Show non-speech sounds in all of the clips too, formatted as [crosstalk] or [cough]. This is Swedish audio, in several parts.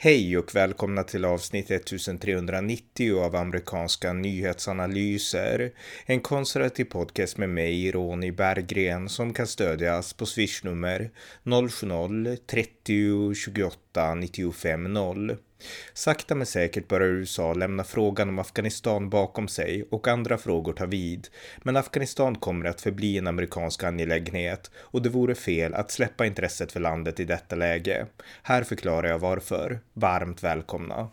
Hej och välkomna till avsnitt 1390 av amerikanska nyhetsanalyser. En konservativ podcast med mig, Ronny Berggren, som kan stödjas på swishnummer 070-30 28 95 0. Sakta men säkert börjar USA lämna frågan om Afghanistan bakom sig och andra frågor tar vid. Men Afghanistan kommer att förbli en amerikansk angelägenhet och det vore fel att släppa intresset för landet i detta läge. Här förklarar jag varför. Varmt välkomna!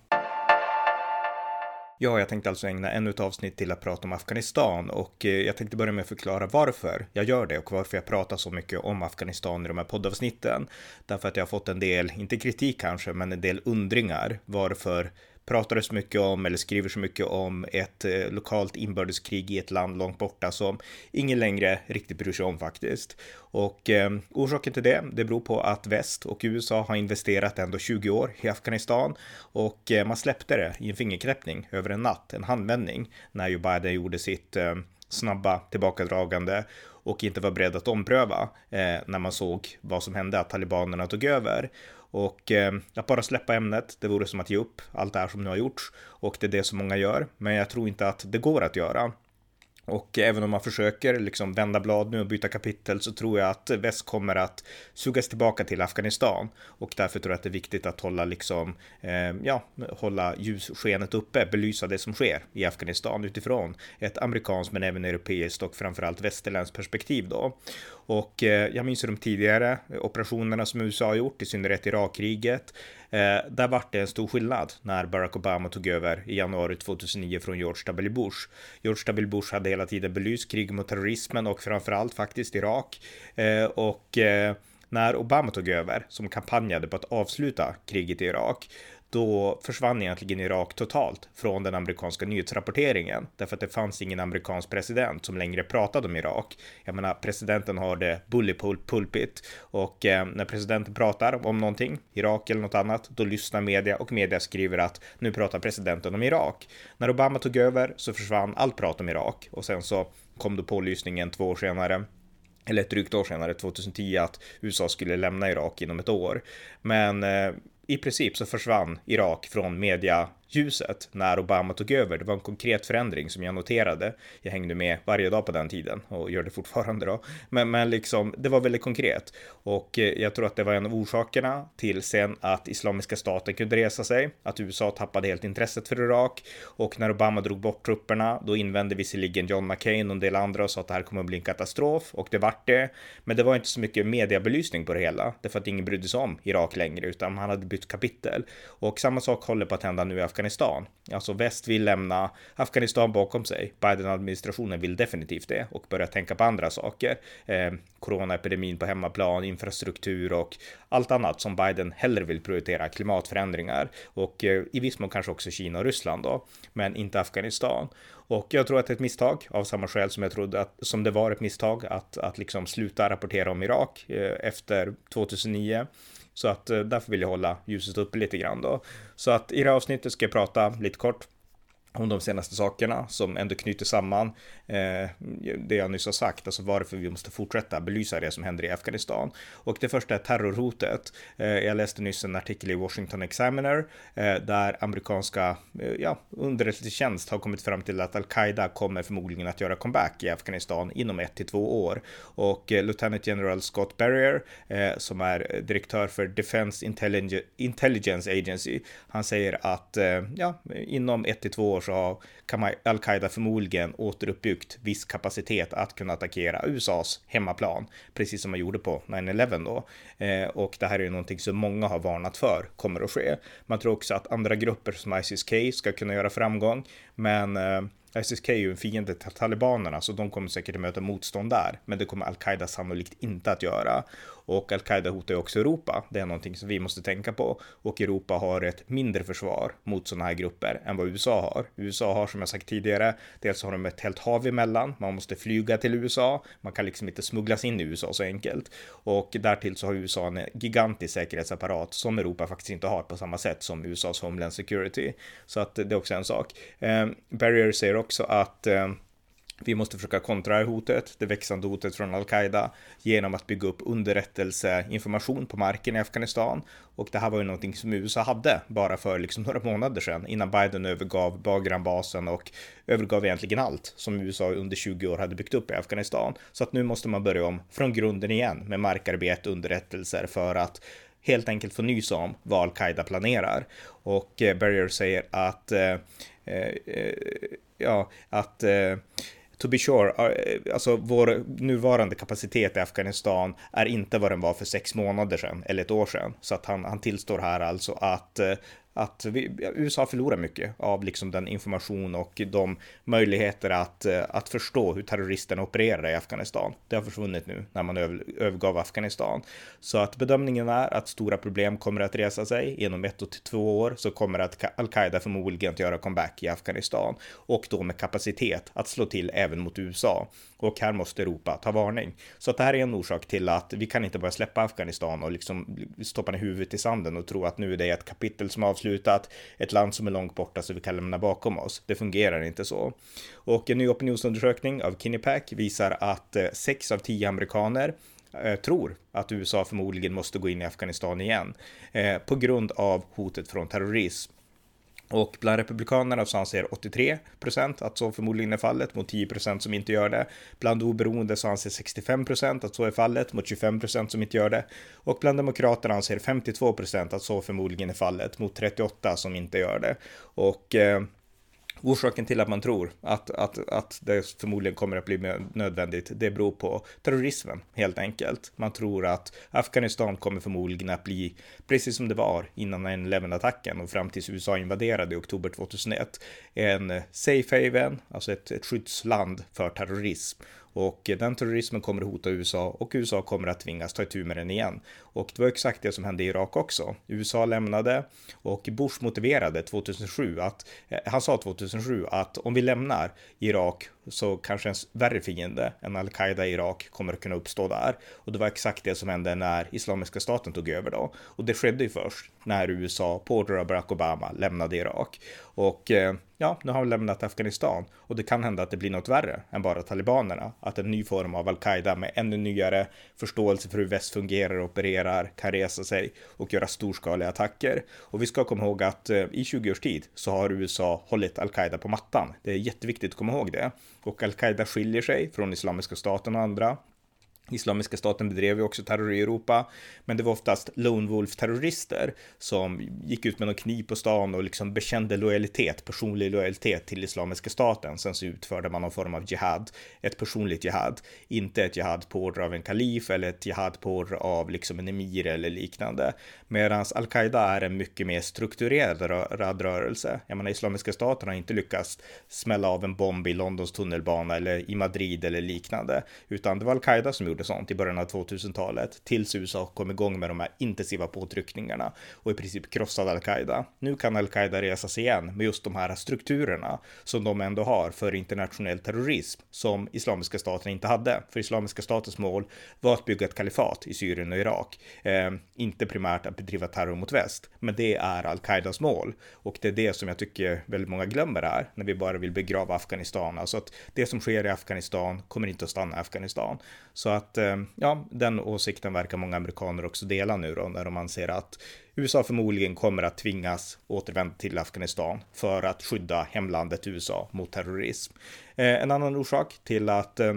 Ja, jag tänkte alltså ägna ännu ett avsnitt till att prata om Afghanistan och eh, jag tänkte börja med att förklara varför jag gör det och varför jag pratar så mycket om Afghanistan i de här poddavsnitten. Därför att jag har fått en del, inte kritik kanske, men en del undringar varför pratar så mycket om eller skriver så mycket om ett eh, lokalt inbördeskrig i ett land långt borta som ingen längre riktigt bryr sig om faktiskt. Och eh, orsaken till det, det beror på att väst och USA har investerat ändå 20 år i Afghanistan och eh, man släppte det i en fingerknäppning över en natt, en handvändning, när ju Biden gjorde sitt eh, snabba tillbakadragande och inte var beredd att ompröva eh, när man såg vad som hände, att talibanerna tog över. Och eh, att bara släppa ämnet, det vore som att ge upp allt det här som nu har gjorts. Och det är det som många gör, men jag tror inte att det går att göra. Och även om man försöker liksom vända blad nu och byta kapitel så tror jag att väst kommer att sugas tillbaka till Afghanistan och därför tror jag att det är viktigt att hålla liksom, eh, ja, hålla ljusskenet uppe, belysa det som sker i Afghanistan utifrån ett amerikanskt men även europeiskt och framförallt västerländskt perspektiv då. Och eh, jag minns de tidigare eh, operationerna som USA har gjort, i synnerhet Irakkriget. Eh, där vart det en stor skillnad när Barack Obama tog över i januari 2009 från George W. Bush. George W. Bush hade hela tiden belyst krig mot terrorismen och framförallt faktiskt Irak. Eh, och eh, när Obama tog över, som kampanjade på att avsluta kriget i Irak, då försvann egentligen Irak totalt från den amerikanska nyhetsrapporteringen därför att det fanns ingen amerikansk president som längre pratade om Irak. Jag menar, presidenten har det bully pulpit och eh, när presidenten pratar om någonting, Irak eller något annat, då lyssnar media och media skriver att nu pratar presidenten om Irak. När Obama tog över så försvann allt prat om Irak och sen så kom då pålysningen två år senare eller ett drygt år senare, 2010, att USA skulle lämna Irak inom ett år. Men eh, i princip så försvann Irak från media ljuset när Obama tog över. Det var en konkret förändring som jag noterade. Jag hängde med varje dag på den tiden och gör det fortfarande då. Men, men liksom, det var väldigt konkret och eh, jag tror att det var en av orsakerna till sen att Islamiska staten kunde resa sig, att USA tappade helt intresset för Irak och när Obama drog bort trupperna, då invände visserligen John McCain och en del andra och sa att det här kommer att bli en katastrof och det vart det. Men det var inte så mycket mediebelysning på det hela, därför att ingen brydde sig om Irak längre, utan man hade bytt kapitel. Och samma sak håller på att hända nu i Afghanistan Alltså väst vill lämna Afghanistan bakom sig. Biden-administrationen vill definitivt det och börja tänka på andra saker. Eh, coronaepidemin på hemmaplan, infrastruktur och allt annat som Biden hellre vill prioritera. Klimatförändringar och eh, i viss mån kanske också Kina och Ryssland då, men inte Afghanistan. Och jag tror att det är ett misstag av samma skäl som jag trodde att som det var ett misstag att, att liksom sluta rapportera om Irak eh, efter 2009. Så att eh, därför vill jag hålla ljuset uppe lite grann då. Så att i det här avsnittet ska jag prata lite kort om de senaste sakerna som ändå knyter samman eh, det jag nyss har sagt, alltså varför vi måste fortsätta belysa det som händer i Afghanistan. Och det första är terrorhotet. Eh, jag läste nyss en artikel i Washington Examiner eh, där amerikanska eh, ja, underrättelsetjänst har kommit fram till att al-Qaida kommer förmodligen att göra comeback i Afghanistan inom ett till två år. Och eh, Lieutenant General Scott Barrier, eh, som är direktör för Defense Intelligence Agency, han säger att eh, ja, inom ett till två år så har al-Qaida förmodligen återuppbyggt viss kapacitet att kunna attackera USAs hemmaplan, precis som man gjorde på 9-11 då. Eh, och det här är ju någonting som många har varnat för kommer att ske. Man tror också att andra grupper som ISIS-K ska kunna göra framgång, men eh, SSK är ju en fiende till talibanerna så de kommer säkert att möta motstånd där. Men det kommer al-Qaida sannolikt inte att göra. Och al-Qaida hotar ju också Europa. Det är någonting som vi måste tänka på. Och Europa har ett mindre försvar mot sådana här grupper än vad USA har. USA har som jag sagt tidigare, dels har de ett helt hav emellan. Man måste flyga till USA. Man kan liksom inte smugglas in i USA så enkelt. Och därtill så har USA en gigantisk säkerhetsapparat som Europa faktiskt inte har på samma sätt som USAs Homeland Security. Så att det är också en sak. Eh, Barrier säger också att eh, vi måste försöka kontra hotet, det växande hotet från al-Qaida, genom att bygga upp underrättelseinformation på marken i Afghanistan. Och det här var ju någonting som USA hade bara för liksom några månader sedan, innan Biden övergav Bagram-basen och övergav egentligen allt som USA under 20 år hade byggt upp i Afghanistan. Så att nu måste man börja om från grunden igen med markarbete, underrättelser för att helt enkelt få nys om vad al-Qaida planerar. Och eh, Berger säger att, eh, eh, eh, ja, att eh, to be sure, eh, alltså vår nuvarande kapacitet i Afghanistan är inte vad den var för sex månader sedan eller ett år sedan. Så att han, han tillstår här alltså att eh, att vi, USA förlorar mycket av liksom den information och de möjligheter att, eh, att förstå hur terroristerna opererar i Afghanistan. Det har försvunnit nu när man övergav Afghanistan. Så att bedömningen är att stora problem kommer att resa sig. Inom ett till två år så kommer att al-Qaida förmodligen att göra comeback i Afghanistan och då med kapacitet att slå till även mot USA. Och här måste Europa ta varning. Så att det här är en orsak till att vi kan inte bara släppa Afghanistan och liksom stoppa ner huvudet i sanden och tro att nu är det ett kapitel som avslutat, ett land som är långt borta så vi kan lämna bakom oss. Det fungerar inte så. Och en ny opinionsundersökning av Kinnipack visar att eh, 6 av 10 amerikaner eh, tror att USA förmodligen måste gå in i Afghanistan igen eh, på grund av hotet från terrorism. Och bland republikanerna så anser 83 procent att så förmodligen är fallet mot 10 procent som inte gör det. Bland oberoende så anser 65 procent att så är fallet mot 25 procent som inte gör det. Och bland demokraterna anser 52 procent att så förmodligen är fallet mot 38 som inte gör det. Och eh, Orsaken till att man tror att, att, att det förmodligen kommer att bli nödvändigt, det beror på terrorismen helt enkelt. Man tror att Afghanistan kommer förmodligen att bli precis som det var innan 9-11-attacken och fram tills USA invaderade i oktober 2001. En safe haven, alltså ett, ett skyddsland för terrorism. Och den terrorismen kommer att hota USA och USA kommer att tvingas ta itu med den igen. Och det var exakt det som hände i Irak också. USA lämnade och Bush motiverade 2007 att, eh, han sa 2007 att om vi lämnar Irak så kanske en värre fiende än al-Qaida i Irak kommer att kunna uppstå där. Och det var exakt det som hände när Islamiska staten tog över då. Och det skedde ju först när USA på order av Barack Obama lämnade Irak. Och eh, ja, nu har vi lämnat Afghanistan och det kan hända att det blir något värre än bara talibanerna. Att en ny form av al-Qaida med ännu nyare förståelse för hur väst fungerar och opererar kan resa sig och göra storskaliga attacker. Och vi ska komma ihåg att eh, i 20 års tid så har USA hållit al-Qaida på mattan. Det är jätteviktigt att komma ihåg det. Och al-Qaida skiljer sig från Islamiska staten och andra. Islamiska staten bedrev ju också terror i Europa, men det var oftast Lone Wolf-terrorister som gick ut med någon kniv på stan och liksom bekände lojalitet, personlig lojalitet till Islamiska staten. Sen så utförde man någon form av jihad, ett personligt jihad, inte ett jihad på order av en kalif eller ett jihad på order av liksom en emir eller liknande. Medan al-Qaida är en mycket mer strukturerad rörelse. Jag menar, Islamiska staten har inte lyckats smälla av en bomb i Londons tunnelbana eller i Madrid eller liknande, utan det var al-Qaida som gjorde gjorde sånt i början av 2000-talet tills USA kom igång med de här intensiva påtryckningarna och i princip krossade al-Qaida. Nu kan al-Qaida resas igen med just de här strukturerna som de ändå har för internationell terrorism som Islamiska staten inte hade. För Islamiska statens mål var att bygga ett kalifat i Syrien och Irak. Eh, inte primärt att bedriva terror mot väst, men det är al-Qaidas mål. Och det är det som jag tycker väldigt många glömmer här när vi bara vill begrava Afghanistan. Alltså att det som sker i Afghanistan kommer inte att stanna i Afghanistan. Så att att eh, ja, den åsikten verkar många amerikaner också dela nu då när de anser att USA förmodligen kommer att tvingas återvända till Afghanistan för att skydda hemlandet USA mot terrorism. Eh, en annan orsak till att eh,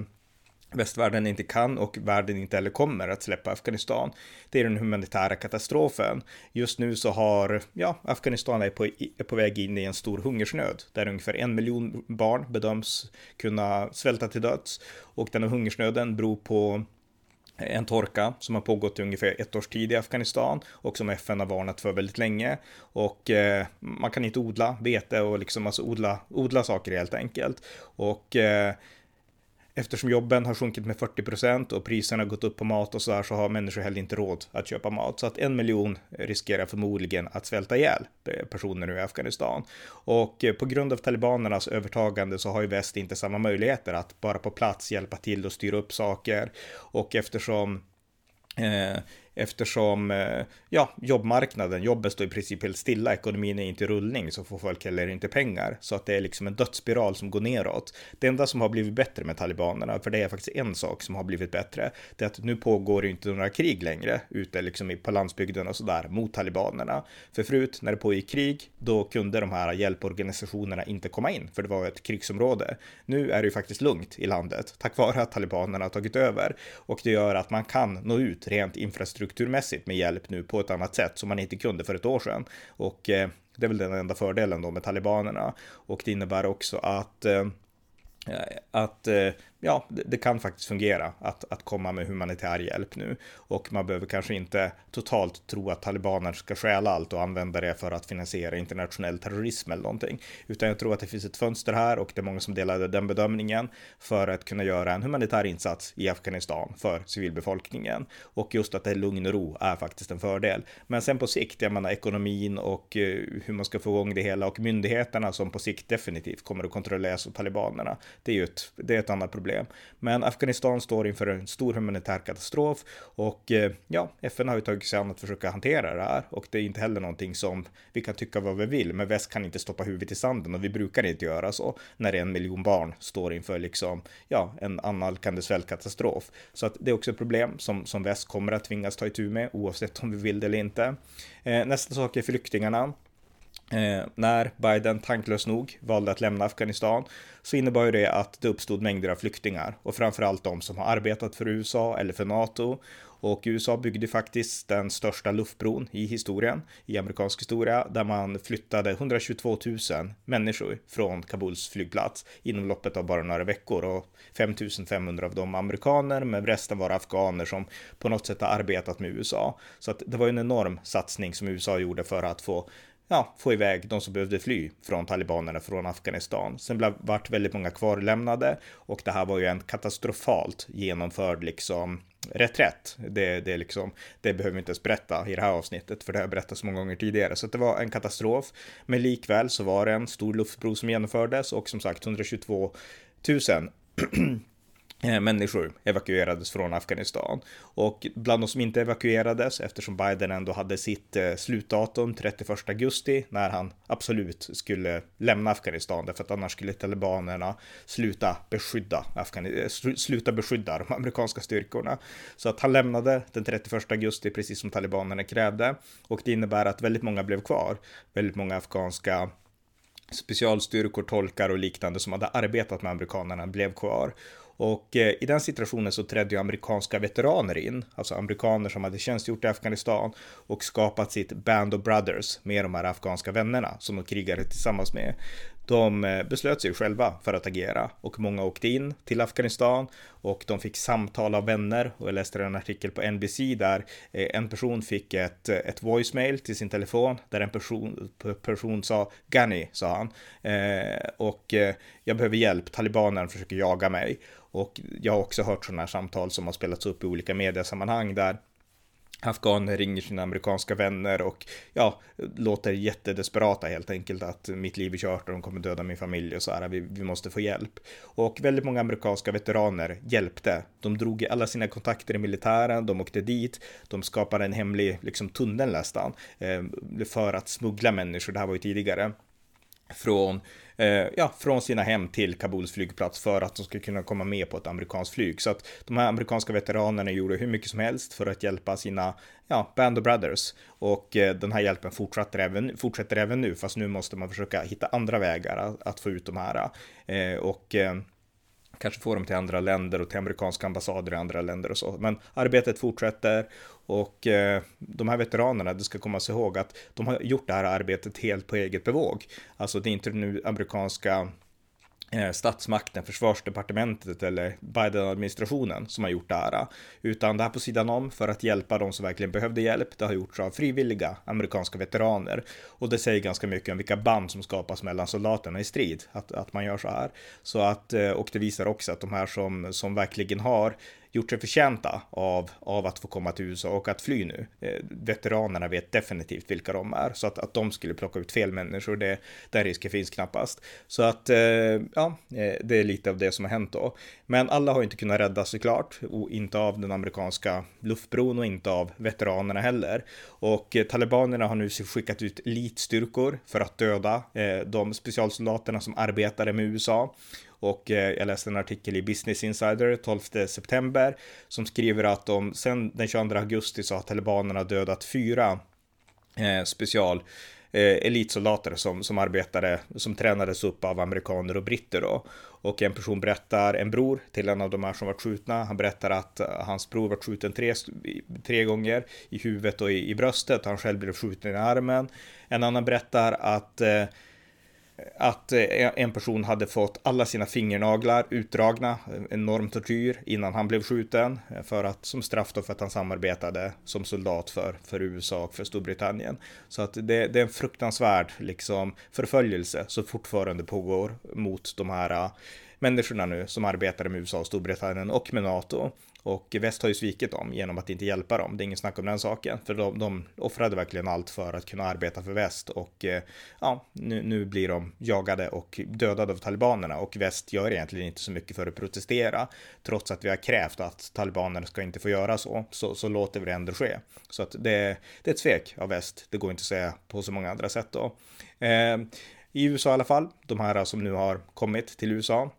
västvärlden inte kan och världen inte heller kommer att släppa Afghanistan. Det är den humanitära katastrofen. Just nu så har, ja, Afghanistan är på, är på väg in i en stor hungersnöd där ungefär en miljon barn bedöms kunna svälta till döds och denna hungersnöden beror på en torka som har pågått i ungefär ett års tid i Afghanistan och som FN har varnat för väldigt länge. Och eh, man kan inte odla vete och liksom alltså odla, odla saker helt enkelt. Och eh, Eftersom jobben har sjunkit med 40 procent och priserna har gått upp på mat och så här så har människor heller inte råd att köpa mat. Så att en miljon riskerar förmodligen att svälta ihjäl eh, personer nu i Afghanistan. Och eh, på grund av talibanernas övertagande så har ju väst inte samma möjligheter att bara på plats hjälpa till och styra upp saker. Och eftersom eh, eftersom eh, ja, jobbmarknaden, jobben står i princip helt stilla, ekonomin är inte i rullning så får folk heller inte pengar. Så att det är liksom en dödsspiral som går neråt. Det enda som har blivit bättre med talibanerna, för det är faktiskt en sak som har blivit bättre, det är att nu pågår det inte några krig längre ute liksom på landsbygden och sådär mot talibanerna. För förut när det pågick krig, då kunde de här hjälporganisationerna inte komma in, för det var ett krigsområde. Nu är det ju faktiskt lugnt i landet, tack vare att talibanerna har tagit över. Och det gör att man kan nå ut rent infrastruktur strukturmässigt med hjälp nu på ett annat sätt som man inte kunde för ett år sedan. Och eh, det är väl den enda fördelen då med talibanerna. Och det innebär också att eh, att eh, ja, det, kan faktiskt fungera att, att komma med humanitär hjälp nu. Och man behöver kanske inte totalt tro att talibaner ska stjäla allt och använda det för att finansiera internationell terrorism eller någonting. Utan jag tror att det finns ett fönster här och det är många som delade den bedömningen för att kunna göra en humanitär insats i Afghanistan för civilbefolkningen. Och just att det är lugn och ro är faktiskt en fördel. Men sen på sikt, jag menar ekonomin och eh, hur man ska få igång det hela och myndigheterna som på sikt definitivt kommer att kontrolleras av talibanerna. Det är ju ett, det är ett annat problem problem. Men Afghanistan står inför en stor humanitär katastrof och eh, ja, FN har ju tagit sig an att försöka hantera det här och det är inte heller någonting som vi kan tycka vad vi vill, men väst kan inte stoppa huvudet i sanden och vi brukar inte göra så när en miljon barn står inför liksom, ja, en annalkande svältkatastrof. Så att det är också ett problem som, som väst kommer att tvingas ta itu med oavsett om vi vill det eller inte. Eh, nästa sak är flyktingarna. Eh, när Biden tanklöst nog valde att lämna Afghanistan så innebar det att det uppstod mängder av flyktingar och framförallt de som har arbetat för USA eller för NATO. Och USA byggde faktiskt den största luftbron i historien, i amerikansk historia, där man flyttade 122 000 människor från Kabuls flygplats inom loppet av bara några veckor och 5 500 av dem amerikaner, men resten var afghaner som på något sätt har arbetat med USA. Så att det var en enorm satsning som USA gjorde för att få ja, få iväg de som behövde fly från talibanerna från Afghanistan. Sen blev, vart väldigt många kvarlämnade och det här var ju en katastrofalt genomförd liksom reträtt. Det, det, liksom, det behöver vi inte ens berätta i det här avsnittet, för det har jag berättat så många gånger tidigare. Så det var en katastrof. Men likväl så var det en stor luftbro som genomfördes och som sagt 122 000 [clears throat] Eh, människor evakuerades från Afghanistan. Och bland de som inte evakuerades, eftersom Biden ändå hade sitt eh, slutdatum 31 augusti, när han absolut skulle lämna Afghanistan, därför att annars skulle talibanerna sluta beskydda, Afghanistan, eh, sluta beskydda de amerikanska styrkorna. Så att han lämnade den 31 augusti, precis som talibanerna krävde. Och det innebär att väldigt många blev kvar. Väldigt många afghanska specialstyrkor, tolkar och liknande som hade arbetat med amerikanerna blev kvar. Och eh, i den situationen så trädde ju amerikanska veteraner in, alltså amerikaner som hade tjänstgjort i Afghanistan och skapat sitt Band of Brothers med de här afghanska vännerna som de krigade tillsammans med. De eh, beslöt sig själva för att agera och många åkte in till Afghanistan och de fick samtal av vänner och jag läste en artikel på NBC där eh, en person fick ett, eh, ett voicemail till sin telefon där en person, person sa Ghani, sa han, eh, och jag behöver hjälp, talibanerna försöker jaga mig. Och jag har också hört sådana här samtal som har spelats upp i olika mediasammanhang där afghaner ringer sina amerikanska vänner och ja, låter jättedesperata helt enkelt att mitt liv är kört och de kommer döda min familj och så här, vi, vi måste få hjälp. Och väldigt många amerikanska veteraner hjälpte. De drog alla sina kontakter i militären, de åkte dit, de skapade en hemlig liksom, tunnel nästan eh, för att smuggla människor, det här var ju tidigare, från eh, ja, från sina hem till Kabuls flygplats för att de ska kunna komma med på ett amerikanskt flyg. Så att de här amerikanska veteranerna gjorde hur mycket som helst för att hjälpa sina ja, Band of Brothers. Och eh, den här hjälpen fortsätter även, fortsätter även nu, fast nu måste man försöka hitta andra vägar att, att få ut de här. Eh, och eh, kanske få dem till andra länder och till amerikanska ambassader i andra länder och så. Men arbetet fortsätter och eh, de här veteranerna, det ska komma sig ihåg att de har gjort det här arbetet helt på eget bevåg. Alltså det är inte nu amerikanska Eh, statsmakten, försvarsdepartementet eller Biden-administrationen som har gjort det här. Utan det här på sidan om för att hjälpa de som verkligen behövde hjälp. Det har gjorts av frivilliga amerikanska veteraner. Och det säger ganska mycket om vilka band som skapas mellan soldaterna i strid. Att, att man gör så här. Så att, eh, och det visar också att de här som, som verkligen har gjort sig förtjänta av, av att få komma till USA och att fly nu. Eh, veteranerna vet definitivt vilka de är, så att, att de skulle plocka ut fel människor, det, den risken finns knappast. Så att, eh, ja, eh, det är lite av det som har hänt då. Men alla har inte kunnat räddas såklart, och inte av den amerikanska luftbron och inte av veteranerna heller. Och eh, talibanerna har nu skickat ut elitstyrkor för att döda eh, de specialsoldaterna som arbetade med USA. Och eh, jag läste en artikel i Business Insider 12 september som skriver att de sen den 22 augusti så har talibanerna dödat fyra eh, special eh, elitsoldater som, som arbetade, som tränades upp av amerikaner och britter då. Och en person berättar, en bror till en av de här som var skjutna, han berättar att eh, hans bror var skjuten tre, tre gånger i huvudet och i, i bröstet, han själv blev skjuten i armen. En annan berättar att eh, att eh, en person hade fått alla sina fingernaglar utdragna, eh, enorm tortyr innan han blev skjuten eh, för att som straff då för att han samarbetade som soldat för, för USA och för Storbritannien. Så att det, det är en fruktansvärd liksom förföljelse som fortfarande pågår mot de här människorna nu som arbetar med USA och Storbritannien och med NATO. Och väst har ju svikit dem genom att inte hjälpa dem. Det är ingen snack om den saken. För de, de offrade verkligen allt för att kunna arbeta för väst. Och eh, ja, nu, nu, blir de jagade och dödade av talibanerna. Och väst gör egentligen inte så mycket för att protestera. Trots att vi har krävt att talibanerna ska inte få göra så. Så, så låter vi det ändå ske. Så att det, det är ett svek av väst. Det går inte att säga på så många andra sätt då. Eh, i USA i alla fall, de här som nu har kommit till USA,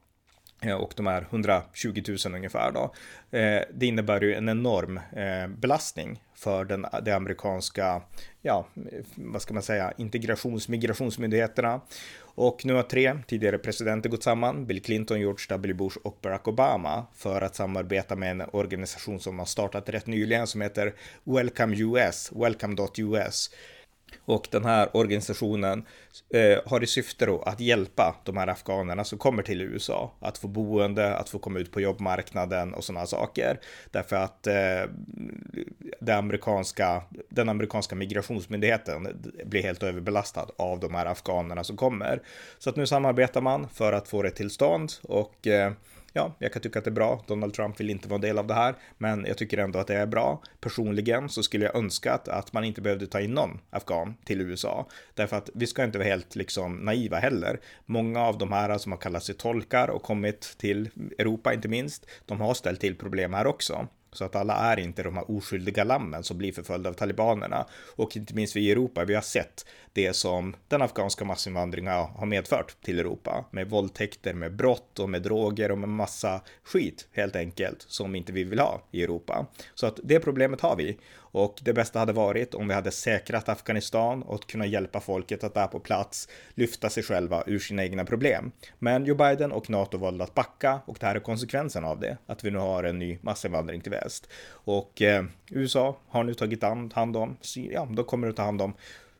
Eh, och de är 120 000 ungefär då. Eh, det innebär ju en enorm eh, belastning för den, de amerikanska, ja, vad ska man säga, integrations migrationsmyndigheterna. Och nu har tre tidigare presidenter gått samman, Bill Clinton, George W. Bush och Barack Obama, för att samarbeta med en organisation som har startat rätt nyligen som heter Welcome US, Welcome.us och den här organisationen eh, har i syfte då att hjälpa de här afghanerna som kommer till USA att få boende, att få komma ut på jobbmarknaden och sådana saker. Därför att eh, det amerikanska, den amerikanska migrationsmyndigheten blir helt överbelastad av de här afghanerna som kommer. Så att nu samarbetar man för att få det till stånd och eh, ja, jag kan tycka att det är bra. Donald Trump vill inte vara en del av det här, men jag tycker ändå att det är bra. Personligen så skulle jag önska att man inte behövde ta in någon afghan till USA, därför att vi ska inte vara helt liksom naiva heller. Många av de här som har kallat sig tolkar och kommit till Europa, inte minst, de har ställt till problem här också. Så att alla är inte de här oskyldiga lammen som blir förföljda av talibanerna. Och inte minst vi i Europa, vi har sett det som den afghanska massinvandringen har medfört till Europa. Med våldtäkter, med brott och med droger och med massa skit helt enkelt som inte vi vill ha i Europa. Så att det problemet har vi. Och det bästa hade varit om vi hade säkrat Afghanistan och kunna hjälpa folket att där på plats lyfta sig själva ur sina egna problem. Men Joe Biden och NATO valde att backa och det här är konsekvensen av det. Att vi nu har en ny massinvandring till väst. Och eh, USA har nu tagit hand om, ja, de kommer att ta hand om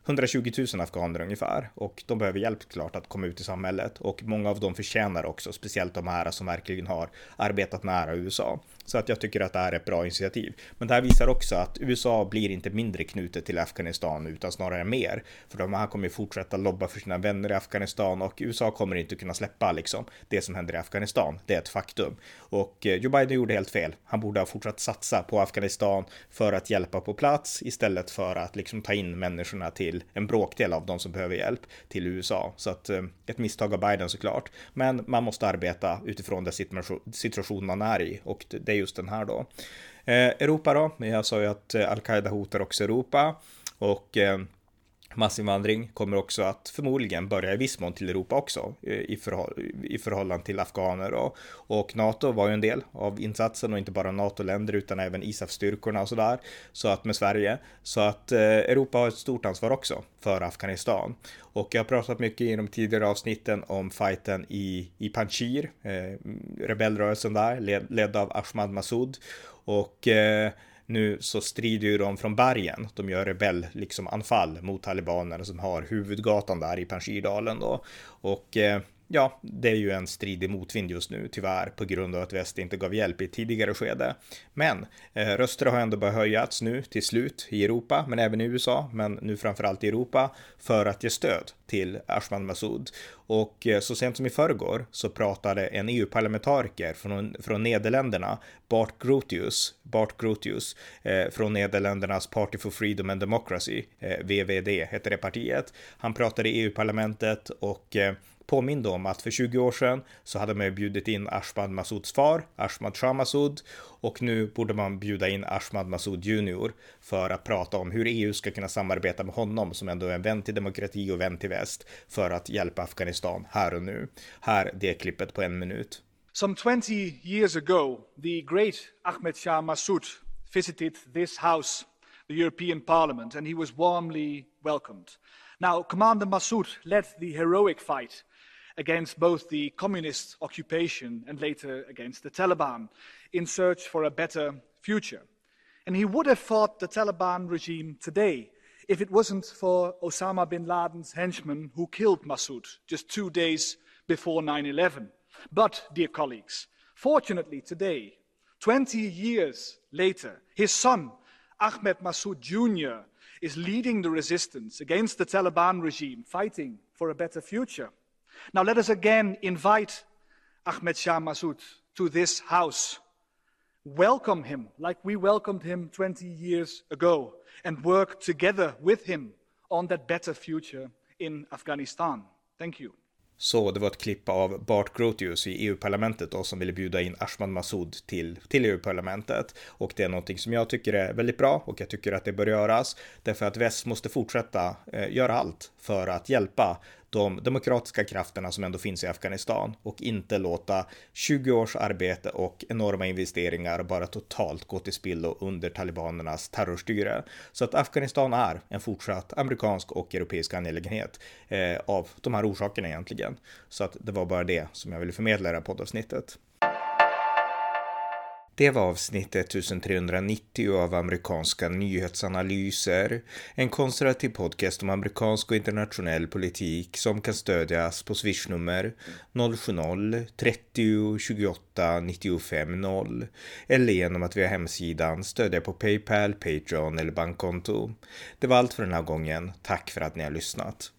120 000 afghaner ungefär och de behöver hjälp klart att komma ut i samhället och många av dem förtjänar också, speciellt de här som verkligen har arbetat nära USA. Så att jag tycker att det här är ett bra initiativ. Men det här visar också att USA blir inte mindre knutet till Afghanistan utan snarare mer. För de här kommer ju fortsätta lobba för sina vänner i Afghanistan och USA kommer inte kunna släppa liksom det som händer i Afghanistan. Det är ett faktum. Och eh, Joe Biden gjorde helt fel. Han borde ha fortsatt satsa på Afghanistan för att hjälpa på plats istället för att liksom ta in människorna till en bråkdel av de som behöver hjälp till USA. Så att eh, ett misstag av Biden såklart. Men man måste arbeta utifrån den situation man är i och det är just den här då. Eh, Europa då, jag sa ju att eh, al-Qaida hotar också Europa och massinvandring kommer också att förmodligen börja i viss mån till Europa också eh, i, förhåll i förhållande till afghaner och, och NATO var ju en del av insatsen och inte bara NATO-länder utan även ISAF-styrkorna och sådär. Så att med Sverige. Så att eh, Europa har ett stort ansvar också för Afghanistan. Och jag har pratat mycket i de tidigare avsnitten om fighten i, i Panjshir, eh, rebellrörelsen där, led, ledd av Ahmad Massoud. Och eh, nu så strider ju de från bergen. De gör rebell liksom anfall mot talibanerna som har huvudgatan där i Panjshirdalen då. Och eh, ja, det är ju en stridig motvind just nu, tyvärr, på grund av att väst inte gav hjälp i ett tidigare skede. Men eh, röster har ändå börjat höjas nu till slut i Europa, men även i USA, men nu framförallt i Europa, för att ge stöd till Ashman Massoud. Och eh, så sent som i förrgår så pratade en EU-parlamentariker från, från Nederländerna, Bart Grotius, Bart Grotius eh, från Nederländernas Party for Freedom and Democracy, eh, VVD heter det partiet. Han pratade i EU-parlamentet och eh, påminde om att för 20 år sedan så hade man ju bjudit in Ashmad Masouds far, Ashmad Shah Massoud, och nu borde man bjuda in Ashmad Massoud Junior för att prata om hur EU ska kunna samarbeta med honom som ändå är en vän till demokrati och vän till väst för att hjälpa Afghanistan här och nu. Här, det klippet på en minut. Some 20 years ago, the great Ahmed Shah Massoud visited this house, the European Parliament, and he was warmly welcomed. Now, Commander Massoud led the heroic fight against both the communist occupation and later against the Taliban in search for a better future. And he would have fought the Taliban regime today if it wasn't for Osama bin Laden's henchmen who killed Massoud just two days before 9 11. But, dear colleagues, fortunately today, 20 years later, his son, Ahmed Massoud Jr., is leading the resistance against the Taliban regime, fighting for a better future. Now let us again invite Ahmed Shah Massoud to this house. Welcome him like we welcomed him 20 years ago and work together with him on that better future in Afghanistan. Thank you. Så det var ett klipp av Bart Grotius i EU-parlamentet och som ville bjuda in Ashman Massoud till, till EU-parlamentet. Och det är någonting som jag tycker är väldigt bra och jag tycker att det bör göras. Därför att väst måste fortsätta eh, göra allt för att hjälpa de demokratiska krafterna som ändå finns i Afghanistan och inte låta 20 års arbete och enorma investeringar bara totalt gå till spillo under talibanernas terrorstyre. Så att Afghanistan är en fortsatt amerikansk och europeisk angelägenhet eh, av de här orsakerna egentligen. Så att det var bara det som jag ville förmedla i det här poddavsnittet. Det var avsnitt 1390 av amerikanska nyhetsanalyser. En konservativ podcast om amerikansk och internationell politik som kan stödjas på swishnummer 070-30 28 95 0 eller genom att via hemsidan stödja på Paypal, Patreon eller bankkonto. Det var allt för den här gången. Tack för att ni har lyssnat.